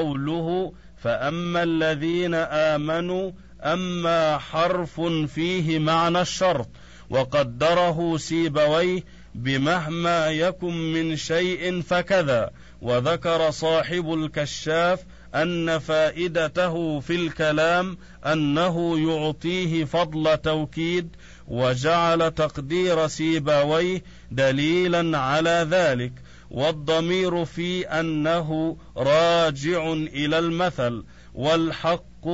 قوله فأما الذين آمنوا أما حرف فيه معنى الشرط وقدره سيبويه بمهما يكن من شيء فكذا وذكر صاحب الكشاف أن فائدته في الكلام أنه يعطيه فضل توكيد وجعل تقدير سيبويه دليلا على ذلك. والضمير في أنه راجع إلى المثل والحق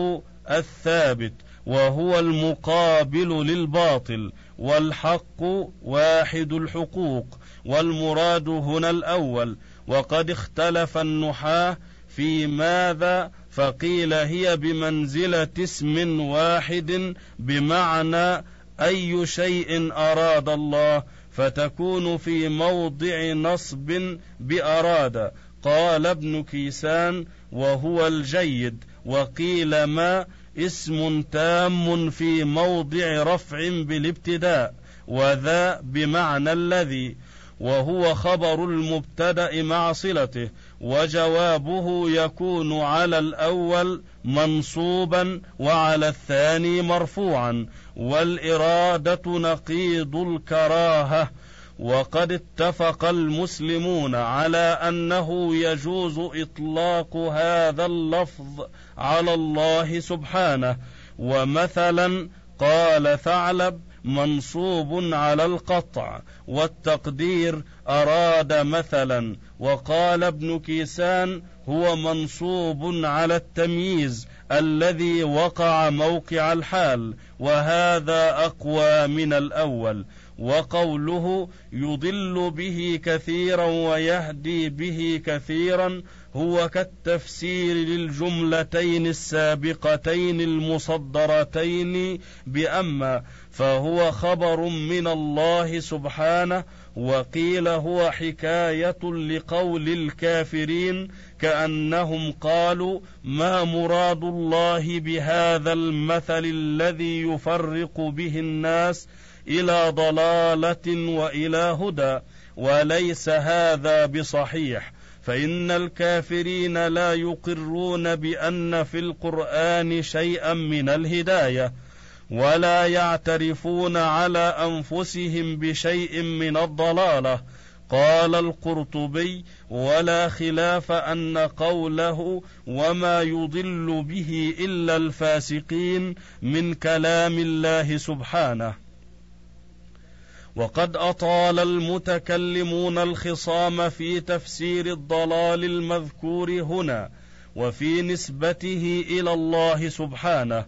الثابت وهو المقابل للباطل والحق واحد الحقوق والمراد هنا الأول. وقد اختلف النحاة في ماذا فقيل هي بمنزلة اسم واحد بمعنى أي شيء أراد الله فتكون في موضع نصب بأراد. قال ابن كيسان وهو الجيد وقيل ما اسم تام في موضع رفع بالابتداء وذا بمعنى الذي وهو خبر المبتدأ مع صلته. وجوابه يكون على الأول منصوبا وعلى الثاني مرفوعا والإرادة نقيض الكراهة. وقد اتفق المسلمون على أنه يجوز إطلاق هذا اللفظ على الله سبحانه. ومثلا قال ثعلب منصوب على القطع والتقدير أراد مثلا وقال ابن كيسان هو منصوب على التمييز الذي وقع موقع الحال وهذا أقوى من الأول. وقوله يضل به كثيرا ويهدي به كثيرا هو كالتفسير للجملتين السابقتين المصدرتين بأما فهو خبر من الله سبحانه وقيل هو حكاية لقول الكافرين كأنهم قالوا ما مراد الله بهذا المثل الذي يفرق به الناس إلى ضلالة وإلى هدى وليس هذا بصحيح. فإن الكافرين لا يقرون بأن في القرآن شيئا من الهداية ولا يعترفون على أنفسهم بشيء من الضلالة. قال القرطبي ولا خلاف أن قوله وما يضل به إلا الفاسقين من كلام الله سبحانه. وقد أطال المتكلمون الخصام في تفسير الضلال المذكور هنا وفي نسبته إلى الله سبحانه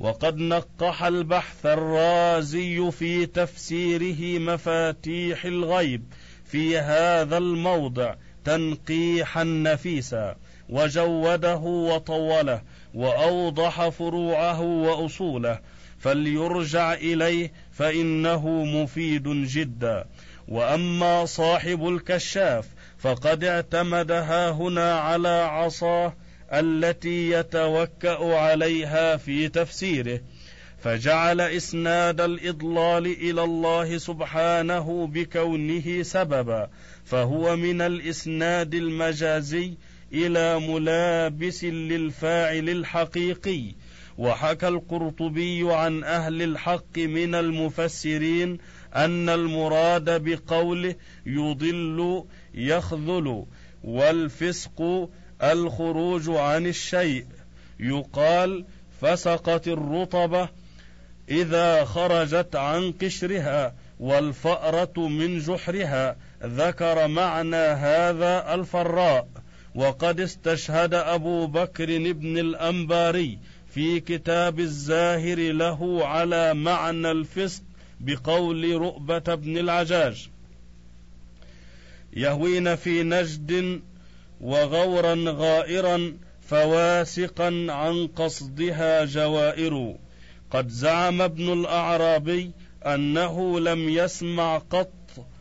وقد نقح البحث الرازي في تفسيره مفاتيح الغيب في هذا الموضع تنقيحا نفيسا وجوده وطوله وأوضح فروعه وأصوله فليرجع إليه فإنه مفيد جدا. وأما صاحب الكشاف فقد اعتمدها هنا على عصاه التي يتوكأ عليها في تفسيره. فجعل إسناد الإضلال إلى الله سبحانه بكونه سببا. فهو من الإسناد المجازي إلى ملابس للفاعل الحقيقي. وحكى القرطبي عن أهل الحق من المفسرين أن المراد بقوله يضل يخذل والفسق الخروج عن الشيء. يقال فسقت الرطبة إذا خرجت عن قشرها والفأرة من جحرها. ذكر معنى هذا الفراء. وقد استشهد أبو بكر بن الأنباري في كتاب الزاهر له على معنى الفسق بقول رؤبة بن العجاج. يهوين في نجد وغورا غائرا فواسقا عن قصدها جوائر. قد زعم ابن الأعرابي أنه لم يسمع قط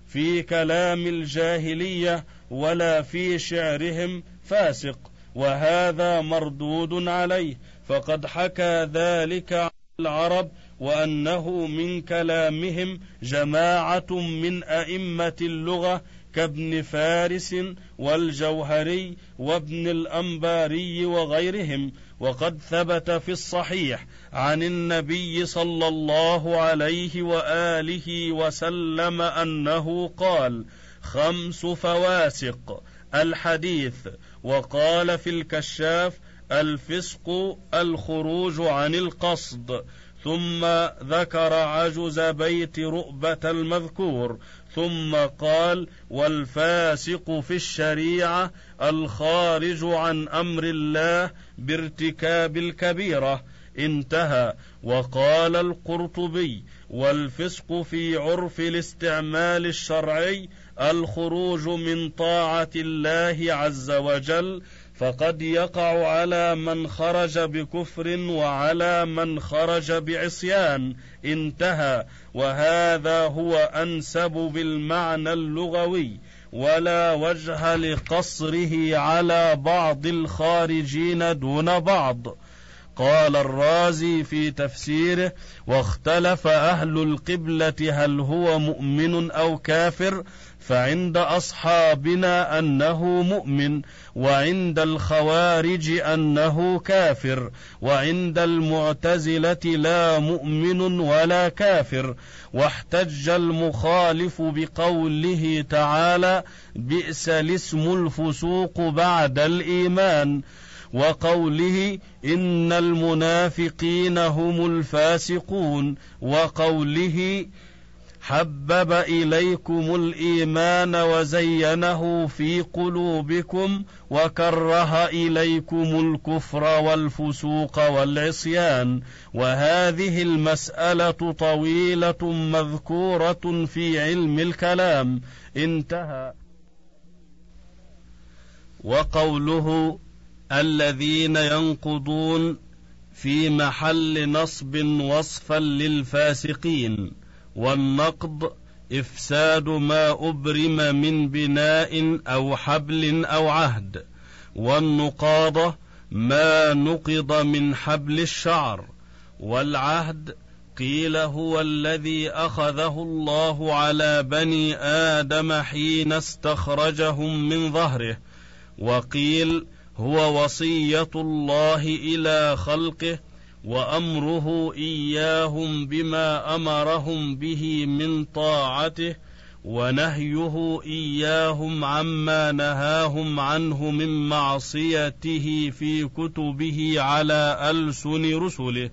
في كلام الجاهلية ولا في شعرهم فاسق وهذا مردود عليه فقد حكى ذلك عن العرب وأنه من كلامهم جماعة من أئمة اللغة كابن فارس والجوهري وابن الأنباري وغيرهم وقد ثبت في الصحيح عن النبي صلى الله عليه وآله وسلم أنه قال خمس فواسق الحديث وقال في الكشاف الفسق الخروج عن القصد ثم ذكر عجز بيت رؤبة المذكور ثم قال والفاسق في الشريعة الخارج عن أمر الله بارتكاب الكبيرة. انتهى. وقال القرطبي والفسق في عرف الاستعمال الشرعي الخروج من طاعة الله عز وجل فقد يقع على من خرج بكفر وعلى من خرج بعصيان انتهى. وهذا هو أنسب بالمعنى اللغوي. ولا وجه لقصره على بعض الخارجين دون بعض. قال الرازي في تفسيره واختلف أهل القبلة هل هو مؤمن أو كافر؟ فعند أصحابنا أنه مؤمن وعند الخوارج أنه كافر وعند المعتزلة لا مؤمن ولا كافر. واحتج المخالف بقوله تعالى بئس الاسم الفسوق بعد الإيمان وقوله إن المنافقين هم الفاسقون وقوله حبب إليكم الإيمان وزينه في قلوبكم وكره إليكم الكفر والفسوق والعصيان وهذه المسألة طويلة مذكورة في علم الكلام. انتهى. وقوله الذين ينقضون في محل نصب وصفا للفاسقين. والنقض إفساد ما أبرم من بناء أو حبل أو عهد. والنقاضه ما نقض من حبل الشعر. والعهد قيل هو الذي أخذه الله على بني آدم حين استخرجهم من ظهره. وقيل هو وصية الله إلى خلقه وأمره إياهم بما أمرهم به من طاعته ونهيه إياهم عما نهاهم عنه من معصيته في كتبه على ألسن رسله.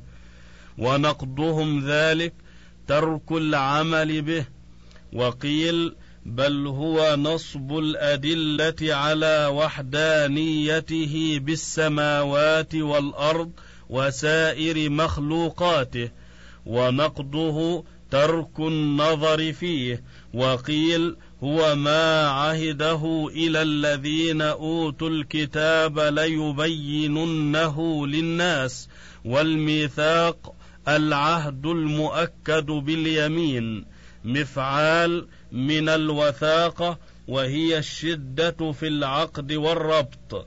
ونقضهم ذلك ترك العمل به وقيل بل هو نصب الأدلة على وحدانيته بالسماوات والأرض وسائر مخلوقاته ونقضه ترك النظر فيه وقيل هو ما عهده إلى الذين أوتوا الكتاب ليبيننه للناس والميثاق العهد المؤكد باليمين مفعال من الوثاقة وهي الشدة في العقد والربط.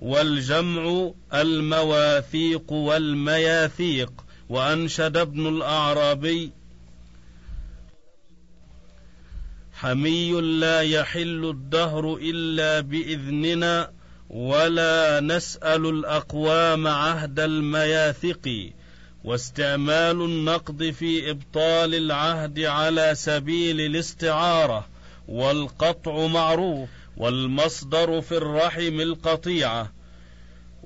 والجمع المواثيق والمياثيق. وانشد ابن الأعرابي حمي لا يحل الدهر إلا بإذننا ولا نسأل الأقوام عهد المياثق واستعمال النقد في إبطال العهد على سبيل الاستعارة والقطع معروف. والمصدر في الرحم القطيعة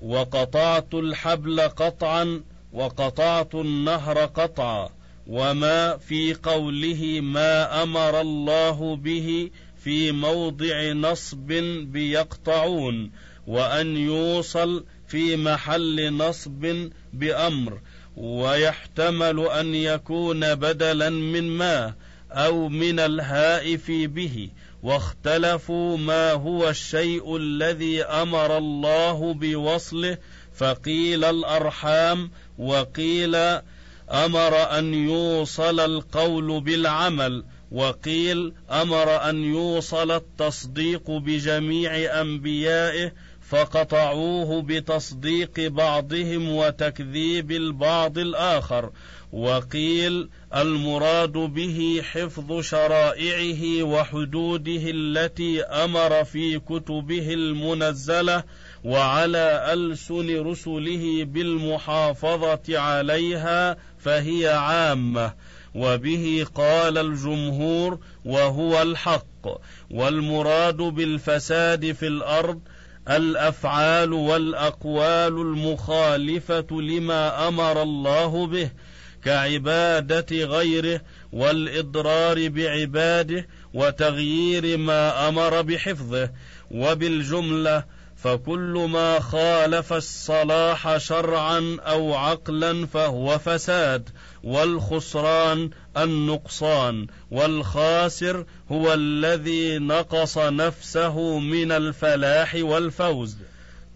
وقطعت الحبل قطعا وقطعت النهر قطعا وما في قوله ما أمر الله به في موضع نصب بيقطعون وأن يوصل في محل نصب بأمر ويحتمل أن يكون بدلا من ما أو من الهائف به. واختلفوا ما هو الشيء الذي أمر الله بوصله فقيل الأرحام وقيل أمر أن يوصل القول بالعمل وقيل أمر أن يوصل التصديق بجميع أنبيائه فقطعوه بتصديق بعضهم وتكذيب البعض الآخر. وقيل المراد به حفظ شرائعه وحدوده التي أمر في كتبه المنزلة وعلى ألسن رسله بالمحافظة عليها فهي عامة. وبه قال الجمهور وهو الحق. والمراد بالفساد في الأرض الأفعال والأقوال المخالفة لما أمر الله به كعبادة غيره والإضرار بعباده وتغيير ما أمر بحفظه وبالجملة فكل ما خالف الصلاح شرعا أو عقلا فهو فساد والخسران النقصان والخاسر هو الذي نقص نفسه من الفلاح والفوز.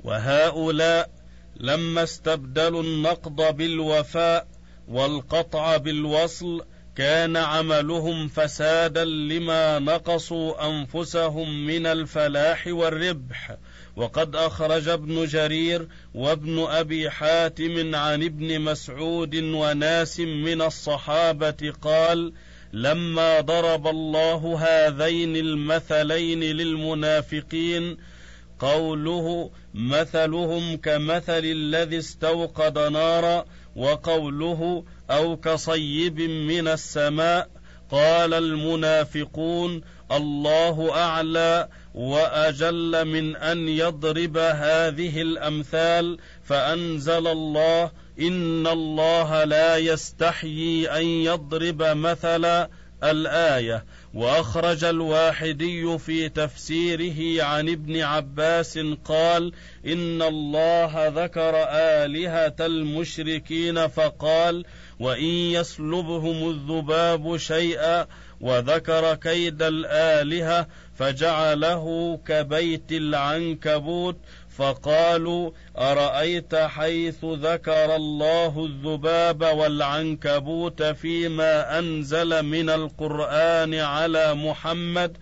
وهؤلاء لما استبدلوا النقض بالوفاء والقطع بالوصل كان عملهم فسادا لما نقصوا أنفسهم من الفلاح والربح. وقد أخرج ابن جرير وابن أبي حاتم عن ابن مسعود وناس من الصحابة قال لما ضرب الله هذين المثلين للمنافقين قوله مثلهم كمثل الذي استوقد نارا وقوله أو كصيب من السماء قال المنافقون الله أعلى وأجل من أن يضرب هذه الأمثال فأنزل الله إن الله لا يستحيي أن يضرب مثلا الآية. وأخرج الواحدي في تفسيره عن ابن عباس قال إن الله ذكر آلهة المشركين فقال وإن يسلبهم الذباب شيئا وذكر كيد الآلهة فجعله كبيت العنكبوت فقالوا أرأيت حيث ذكر الله الذباب والعنكبوت فيما أنزل من القرآن على محمد؟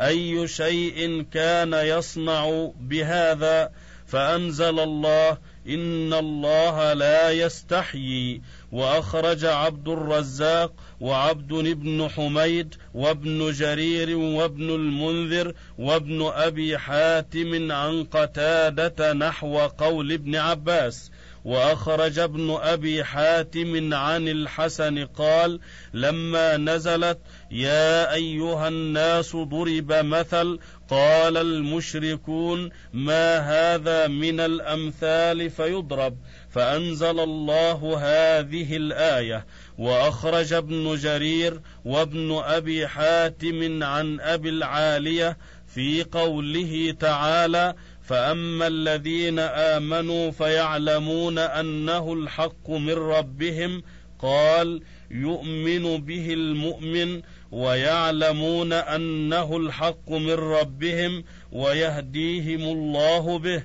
أي شيء كان يصنع بهذا؟ فأنزل الله إن الله لا يستحيي. وأخرج عبد الرزاق وعبد بن حميد وابن جرير وابن المنذر وابن أبي حاتم عن قتادة نحو قول ابن عباس. وأخرج ابن أبي حاتم عن الحسن قال لما نزلت يا أيها الناس ضرب مثل قال المشركون ما هذا من الأمثال فيضرب. فأنزل الله هذه الآية. وأخرج ابن جرير وابن أبي حاتم عن أبي العالية في قوله تعالى فأما الذين آمنوا فيعلمون أنه الحق من ربهم. قال يؤمن به المؤمن ويعلمون أنه الحق من ربهم ويهديهم الله به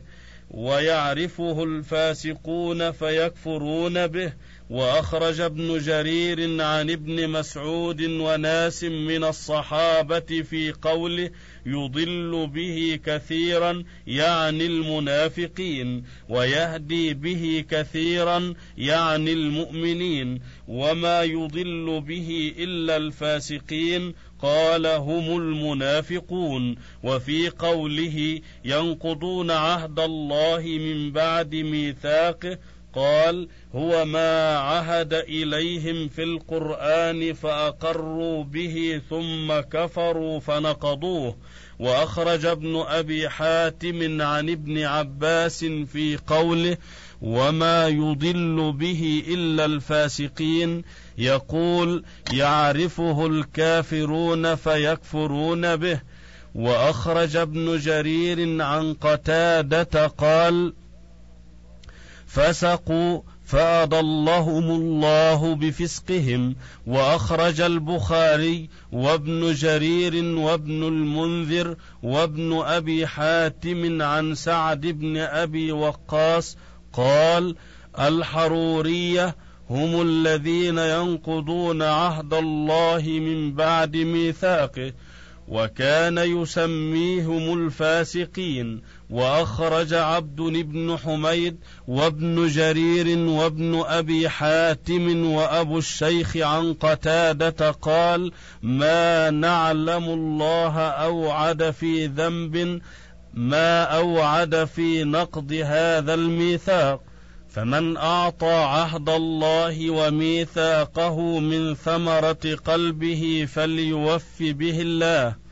ويعرفه الفاسقون فيكفرون به. وأخرج ابن جرير عن ابن مسعود وناس من الصحابة في قوله يضل به كثيرا يعني المنافقين ويهدي به كثيرا يعني المؤمنين وما يضل به إلا الفاسقين قال هم المنافقون وفي قوله ينقضون عهد الله من بعد ميثاقه قال هو ما عهد إليهم في القرآن فأقروا به ثم كفروا فنقضوه. وأخرج ابن أبي حاتم عن ابن عباس في قوله وما يضل به إلا الفاسقين. يقول يعرفه الكافرون فيكفرون به. وأخرج ابن جرير عن قتادة قال فسقوا فأضلهم الله بفسقهم وأخرج البخاري وابن جرير وابن المنذر وابن أبي حاتم عن سعد بن أبي وقاص قال الحرورية هم الذين ينقضون عهد الله من بعد ميثاقه وكان يسميهم الفاسقين وأخرج عبد بن حميد وابن جرير وابن أبي حاتم وأبو الشيخ عن قتادة قال ما نعلم الله أوعد في ذنب ما أوعد في نقض هذا الميثاق. فمن أعطى عهد الله وميثاقه من ثمرة قلبه فليوف به الله.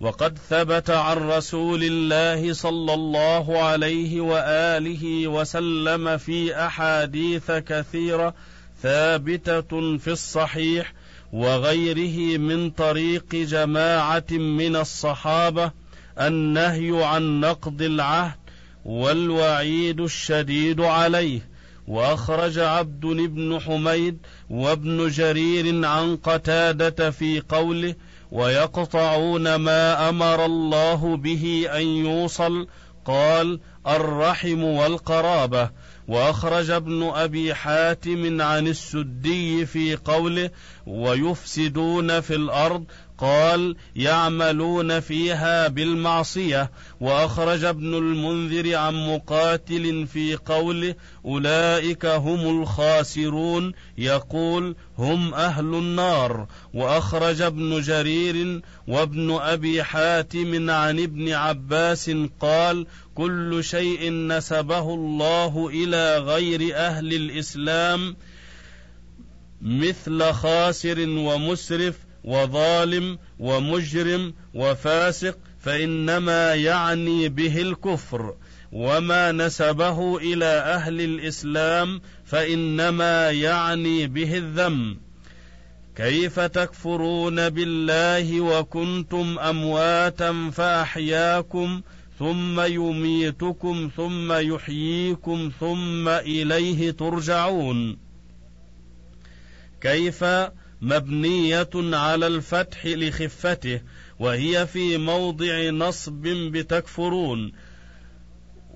وقد ثبت عن رسول الله صلى الله عليه وآله وسلم في أحاديث كثيرة ثابتة في الصحيح وغيره من طريق جماعة من الصحابة النهي عن نقض العهد والوعيد الشديد عليه. وأخرج عبد بن حميد وابن جرير عن قتادة في قوله ويقطعون ما أمر الله به أن يوصل. قال الرحم والقرابة. وأخرج ابن أبي حاتم عن السدي في قوله ويفسدون في الأرض قال يعملون فيها بالمعصية. وأخرج ابن المنذر عن مقاتل في قوله أولئك هم الخاسرون. يقول هم أهل النار. وأخرج ابن جرير وابن أبي حاتم عن ابن عباس قال كل شيء نسبه الله إلى غير أهل الإسلام مثل خاسر ومسرف وظالم ومجرم وفاسق فإنما يعني به الكفر. وما نسبه إلى أهل الإسلام فإنما يعني به الذم. كيف تكفرون بالله وكنتم أمواتا فأحياكم ثم يميتكم ثم يحييكم ثم إليه ترجعون. كيف مبنية على الفتح لخفته وهي في موضع نصب بتكفرون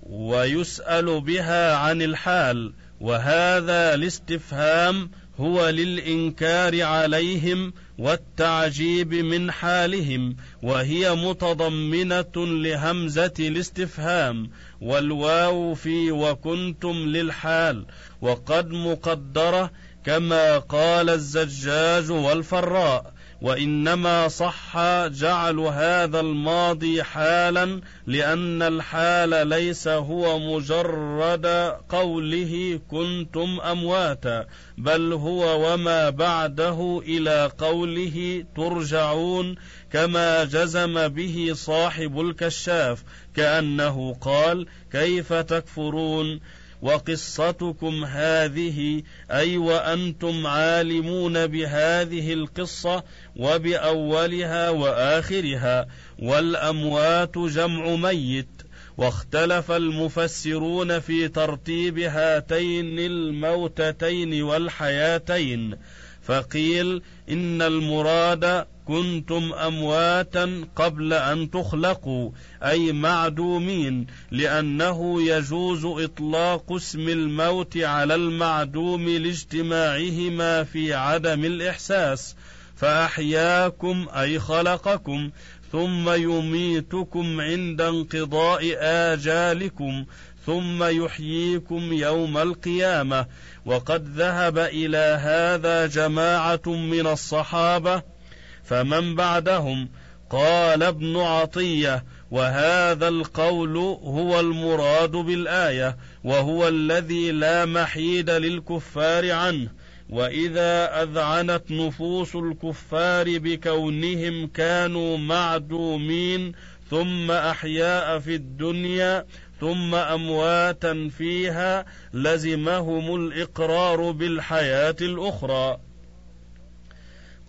ويسأل بها عن الحال وهذا الاستفهام هو للإنكار عليهم والتعجيب من حالهم وهي متضمنة لهمزة الاستفهام والواو في وكنتم للحال وقد مقدرة كما قال الزجاج والفراء وإنما صح جعل هذا الماضي حالا لأن الحال ليس هو مجرد قوله كنتم أمواتا بل هو وما بعده إلى قوله ترجعون كما جزم به صاحب الكشاف كأنه قال كيف تكفرون؟ وقصتكم هذه أي وأنتم عالمون بهذه القصة وبأولها وآخرها والأموات جمع ميت واختلف المفسرون في ترتيب هاتين الموتتين والحياتين فقيل إن المراد كنتم أمواتا قبل أن تخلقوا أي معدومين لأنه يجوز إطلاق اسم الموت على المعدوم لاجتماعهما في عدم الإحساس. فأحياكم أي خلقكم ثم يميتكم عند انقضاء آجالكم ثم يحييكم يوم القيامة. وقد ذهب إلى هذا جماعة من الصحابة فمن بعدهم؟ قال ابن عطية وهذا القول هو المراد بالآية وهو الذي لا محيد للكفار عنه. وإذا أذعنت نفوس الكفار بكونهم كانوا معدومين ثم أحياء في الدنيا ثم أمواتا فيها لزمهم الإقرار بالحياة الأخرى.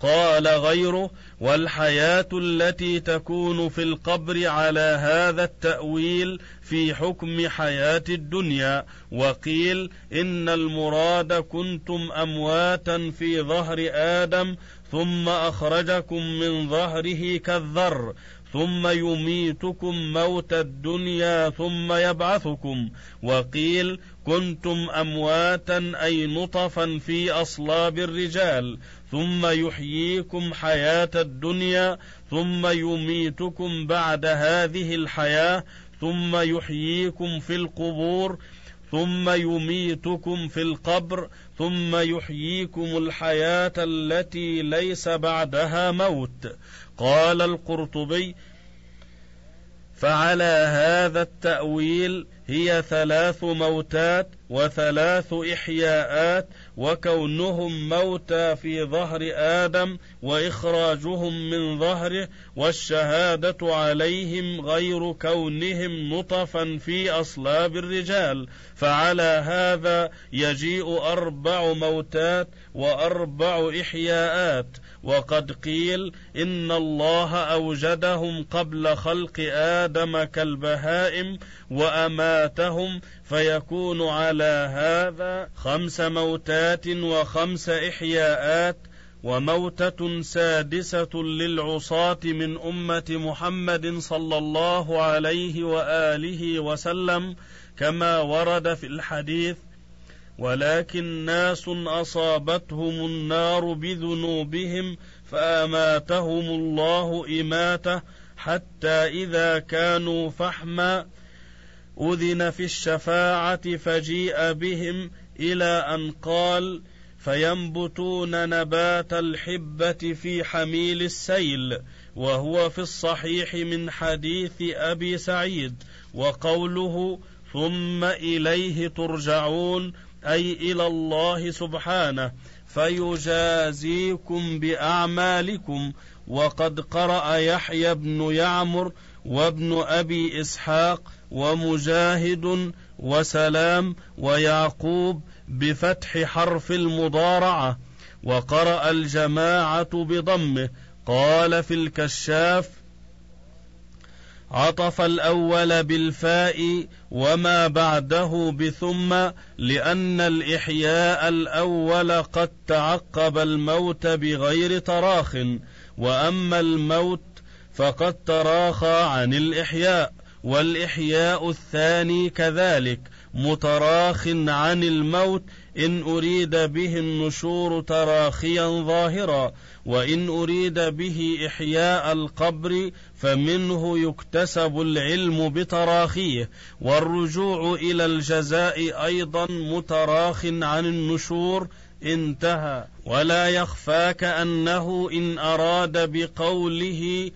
قال غيره والحياة التي تكون في القبر على هذا التأويل في حكم حياة الدنيا. وقيل إن المراد كنتم أمواتا في ظهر آدم ثم أخرجكم من ظهره كالذر ثم يميتكم موت الدنيا ثم يبعثكم. وقيل كنتم أمواتا أي نطفا في أصلاب الرجال ثم يحييكم حياة الدنيا ثم يميتكم بعد هذه الحياة ثم يحييكم في القبور ثم يميتكم في القبر ثم يحييكم الحياة التي ليس بعدها موت. قال القرطبي فعلى هذا التأويل هي ثلاث موتات وثلاث إحياءات وكونهم موتى في ظهر آدم وإخراجهم من ظهره والشهادة عليهم غير كونهم نطفا في أصلاب الرجال. فعلى هذا يجيء أربع موتات وأربع إحياءات. وقد قيل إن الله أوجدهم قبل خلق آدم كالبهائم وأماتهم فيكون على هذا خمس موتات وخمس إحياءات وموتة سادسة للعصاة من أمة محمد صلى الله عليه وآله وسلم كما ورد في الحديث ولكن ناس أصابتهم النار بذنوبهم فأماتهم الله إماتة حتى إذا كانوا فحما أذن في الشفاعة فجيء بهم إلى أن قال فينبتون نبات الحبة في حميل السيل وهو في الصحيح من حديث أبي سعيد وقوله ثم إليه ترجعون أي إلى الله سبحانه فيجازيكم بأعمالكم. وقد قرأ يحيى بن يعمر وابن أبي إسحاق ومجاهد وسلام ويعقوب بفتح حرف المضارعة. وقرأ الجماعة بضمه قال في الكشاف عطف الأول بالفاء وما بعده بثم لأن الإحياء الأول قد تعقب الموت بغير تراخ وأما الموت فقد تراخى عن الإحياء والإحياء الثاني كذلك متراخ عن الموت إن أريد به النشور تراخيا ظاهرا وإن أريد به إحياء القبر فمنه يكتسب العلم بتراخيه والرجوع إلى الجزاء أيضا متراخ عن النشور انتهى. ولا يخفاك أنه إن أراد بقوله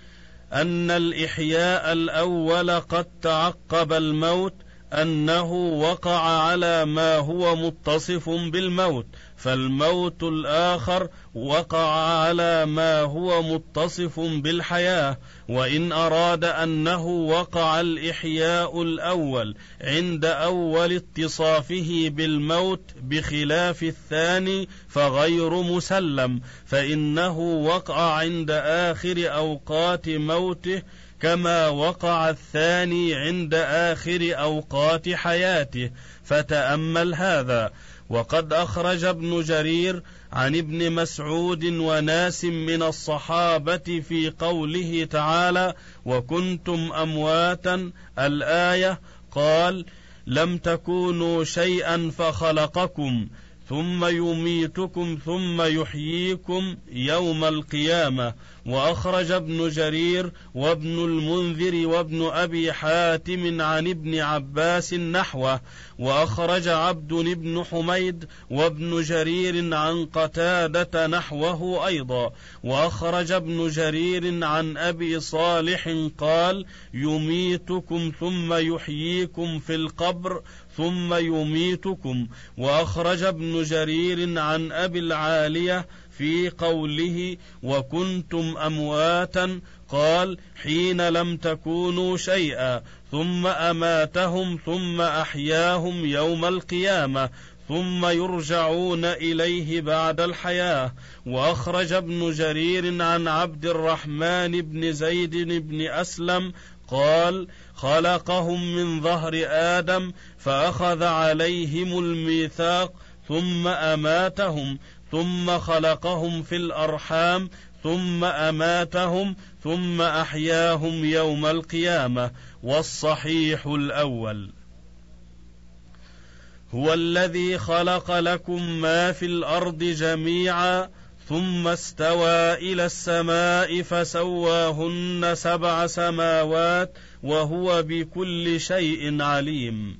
أن الإحياء الأول قد تعقب الموت أنه وقع على ما هو متصف بالموت. فالموت الآخر وقع على ما هو متصف بالحياة وإن أراد أنه وقع الإحياء الأول عند أول اتصافه بالموت بخلاف الثاني فغير مسلم فإنه وقع عند آخر أوقات موته كما وقع الثاني عند آخر أوقات حياته. فتأمل هذا وقد أخرج ابن جرير عن ابن مسعود وناس من الصحابة في قوله تعالى وكنتم أمواتا الآية قال لم تكونوا شيئا فخلقكم ثم يميتكم ثم يحييكم يوم القيامة وأخرج ابن جرير وابن المنذر وابن أبي حاتم عن ابن عباس نحوه وأخرج عبد بن حميد وابن جرير عن قتادة نحوه أيضا وأخرج ابن جرير عن أبي صالح قال يميتكم ثم يحييكم في القبر ثم يميتكم وأخرج ابن جرير عن أبي العالية في قوله وكنتم امواتا قال حين لم تكونوا شيئا ثم أماتهم ثم أحياهم يوم القيامة ثم يرجعون إليه بعد الحياة وأخرج ابن جرير عن عبد الرحمن بن زيد بن أسلم قال خلقهم من ظهر آدم فأخذ عليهم الميثاق ثم أماتهم ثم خلقهم في الأرحام ثم أماتهم ثم أحياهم يوم القيامة والصحيح الأول. هو الذي خلق لكم ما في الأرض جميعا ثم استوى إلى السماء فسواهن سبع سماوات وهو بكل شيء عليم.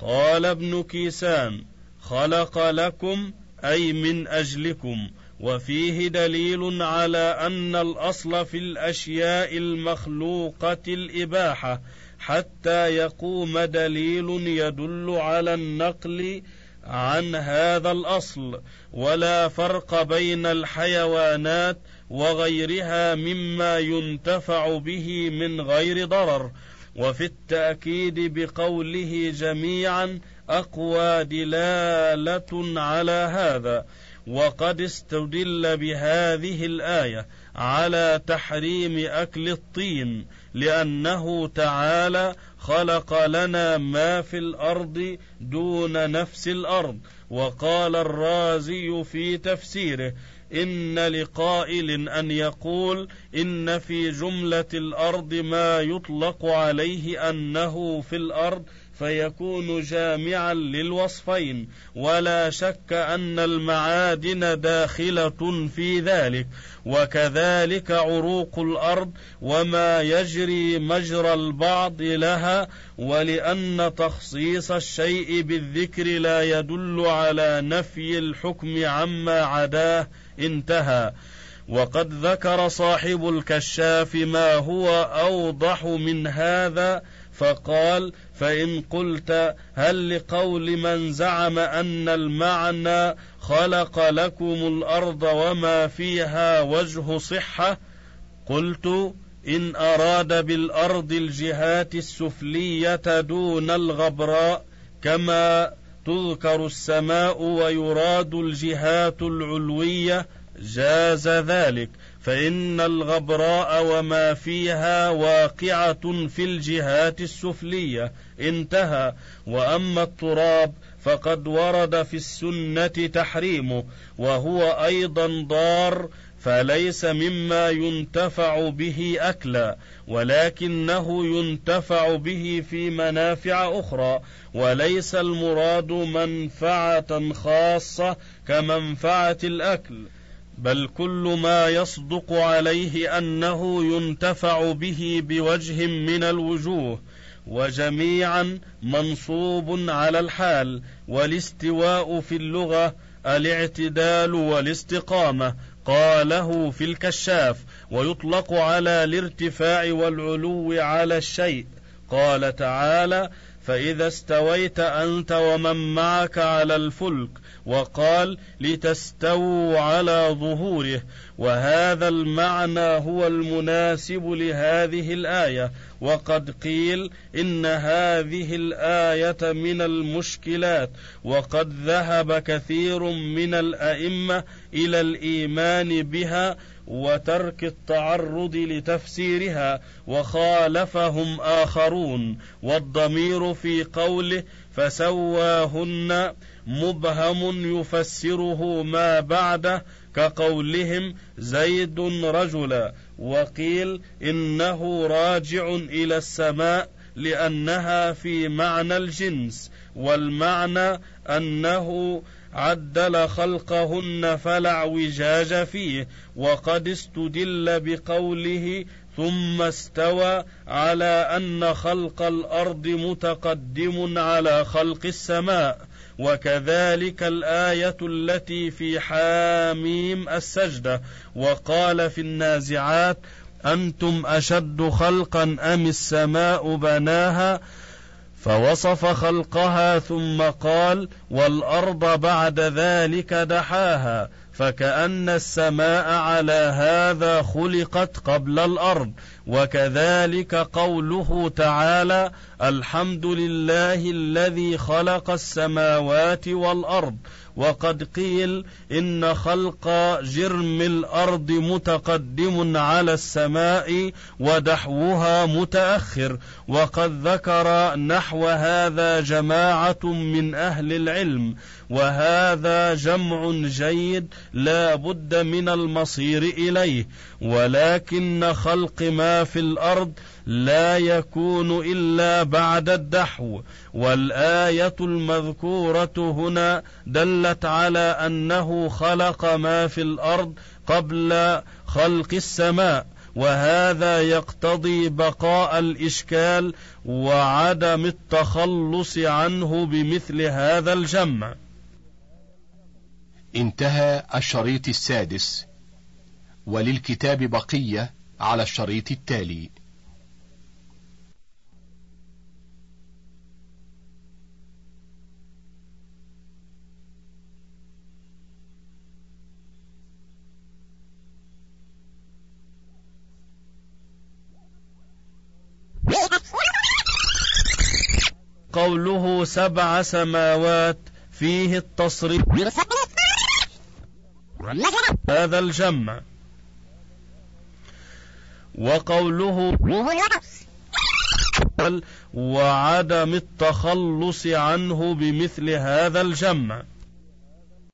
قال ابن كيسان خلق لكم أي من أجلكم. وفيه دليل على أن الأصل في الأشياء المخلوقة الإباحة حتى يقوم دليل يدل على النقل عن هذا الأصل. ولا فرق بين الحيوانات وغيرها مما ينتفع به من غير ضرر. وفي التأكيد بقوله جميعا أقوى دلالة على هذا. وقد استدل بهذه الآية على تحريم أكل الطين لأنه تعالى خلق لنا ما في الأرض دون نفس الأرض. وقال الرازي في تفسيره إن لقائل أن يقول إن في جملة الأرض ما يطلق عليه أنه في الأرض فيكون جامعا للوصفين. ولا شك أن المعادن داخلة في ذلك. وكذلك عروق الأرض وما يجري مجرى البعض لها. ولأن تخصيص الشيء بالذكر لا يدل على نفي الحكم عما عداه انتهى. وقد ذكر صاحب الكشاف ما هو أوضح من هذا فقال فإن قلت هل لقول من زعم أن المعنى خلق لكم الأرض وما فيها وجه صحة قلت إن أراد بالأرض الجهات السفلية دون الغبراء كما تذكر السماء ويراد الجهات العلوية جاز ذلك. فإن الغبراء وما فيها واقعة في الجهات السفلية. انتهى. وأما التراب فقد ورد في السنة تحريمه وهو أيضا ضار فليس مما ينتفع به أكلا ولكنه ينتفع به في منافع أخرى. وليس المراد منفعة خاصة كمنفعة الأكل. بل كل ما يصدق عليه أنه ينتفع به بوجه من الوجوه وجميعا منصوب على الحال والاستواء في اللغة الاعتدال والاستقامة قاله في الكشاف ويطلق على الارتفاع والعلو على الشيء. قال تعالى فإذا استويت أنت ومن معك على الفلك وقال لتستووا على ظهوره وهذا المعنى هو المناسب لهذه الآية. وقد قيل إن هذه الآية من المشكلات. وقد ذهب كثير من الأئمة إلى الإيمان بها وترك التعرض لتفسيرها وخالفهم آخرون. والضمير في قوله فسواهن مبهم يفسره ما بعده كقولهم زيد رجلا وقيل إنه راجع إلى السماء لأنها في معنى الجنس والمعنى أنه عدل خلقهن فلا اعوجاج فيه وقد استدل بقوله ثم استوى على أن خلق الأرض متقدم على خلق السماء وكذلك الآية التي في حاميم السجدة وقال في النازعات أنتم أشد خلقا أم السماء بناها؟ فوصف خلقها ثم قال والأرض بعد ذلك دحاها. فكأن السماء على هذا خلقت قبل الأرض وكذلك قوله تعالى الحمد لله الذي خلق السماوات والأرض. وقد قيل إن خلق جرم الأرض متقدم على السماء ودحوها متأخر. وقد ذكر نحو هذا جماعة من أهل العلم. وهذا جمع جيد لا بد من المصير إليه ولكن خلق ما في الأرض لا يكون إلا بعد الدحو. والآية المذكورة هنا دلت على أنه خلق ما في الأرض قبل خلق السماء وهذا يقتضي بقاء الإشكال وعدم التخلص عنه بمثل هذا الجمع. انتهى الشريط السادس وللكتاب بقية على الشريط التالي. قوله سبع سماوات فيه التصريف. هذا الجمع. وقوله وعدم التخلص عنه بمثل هذا الجمع.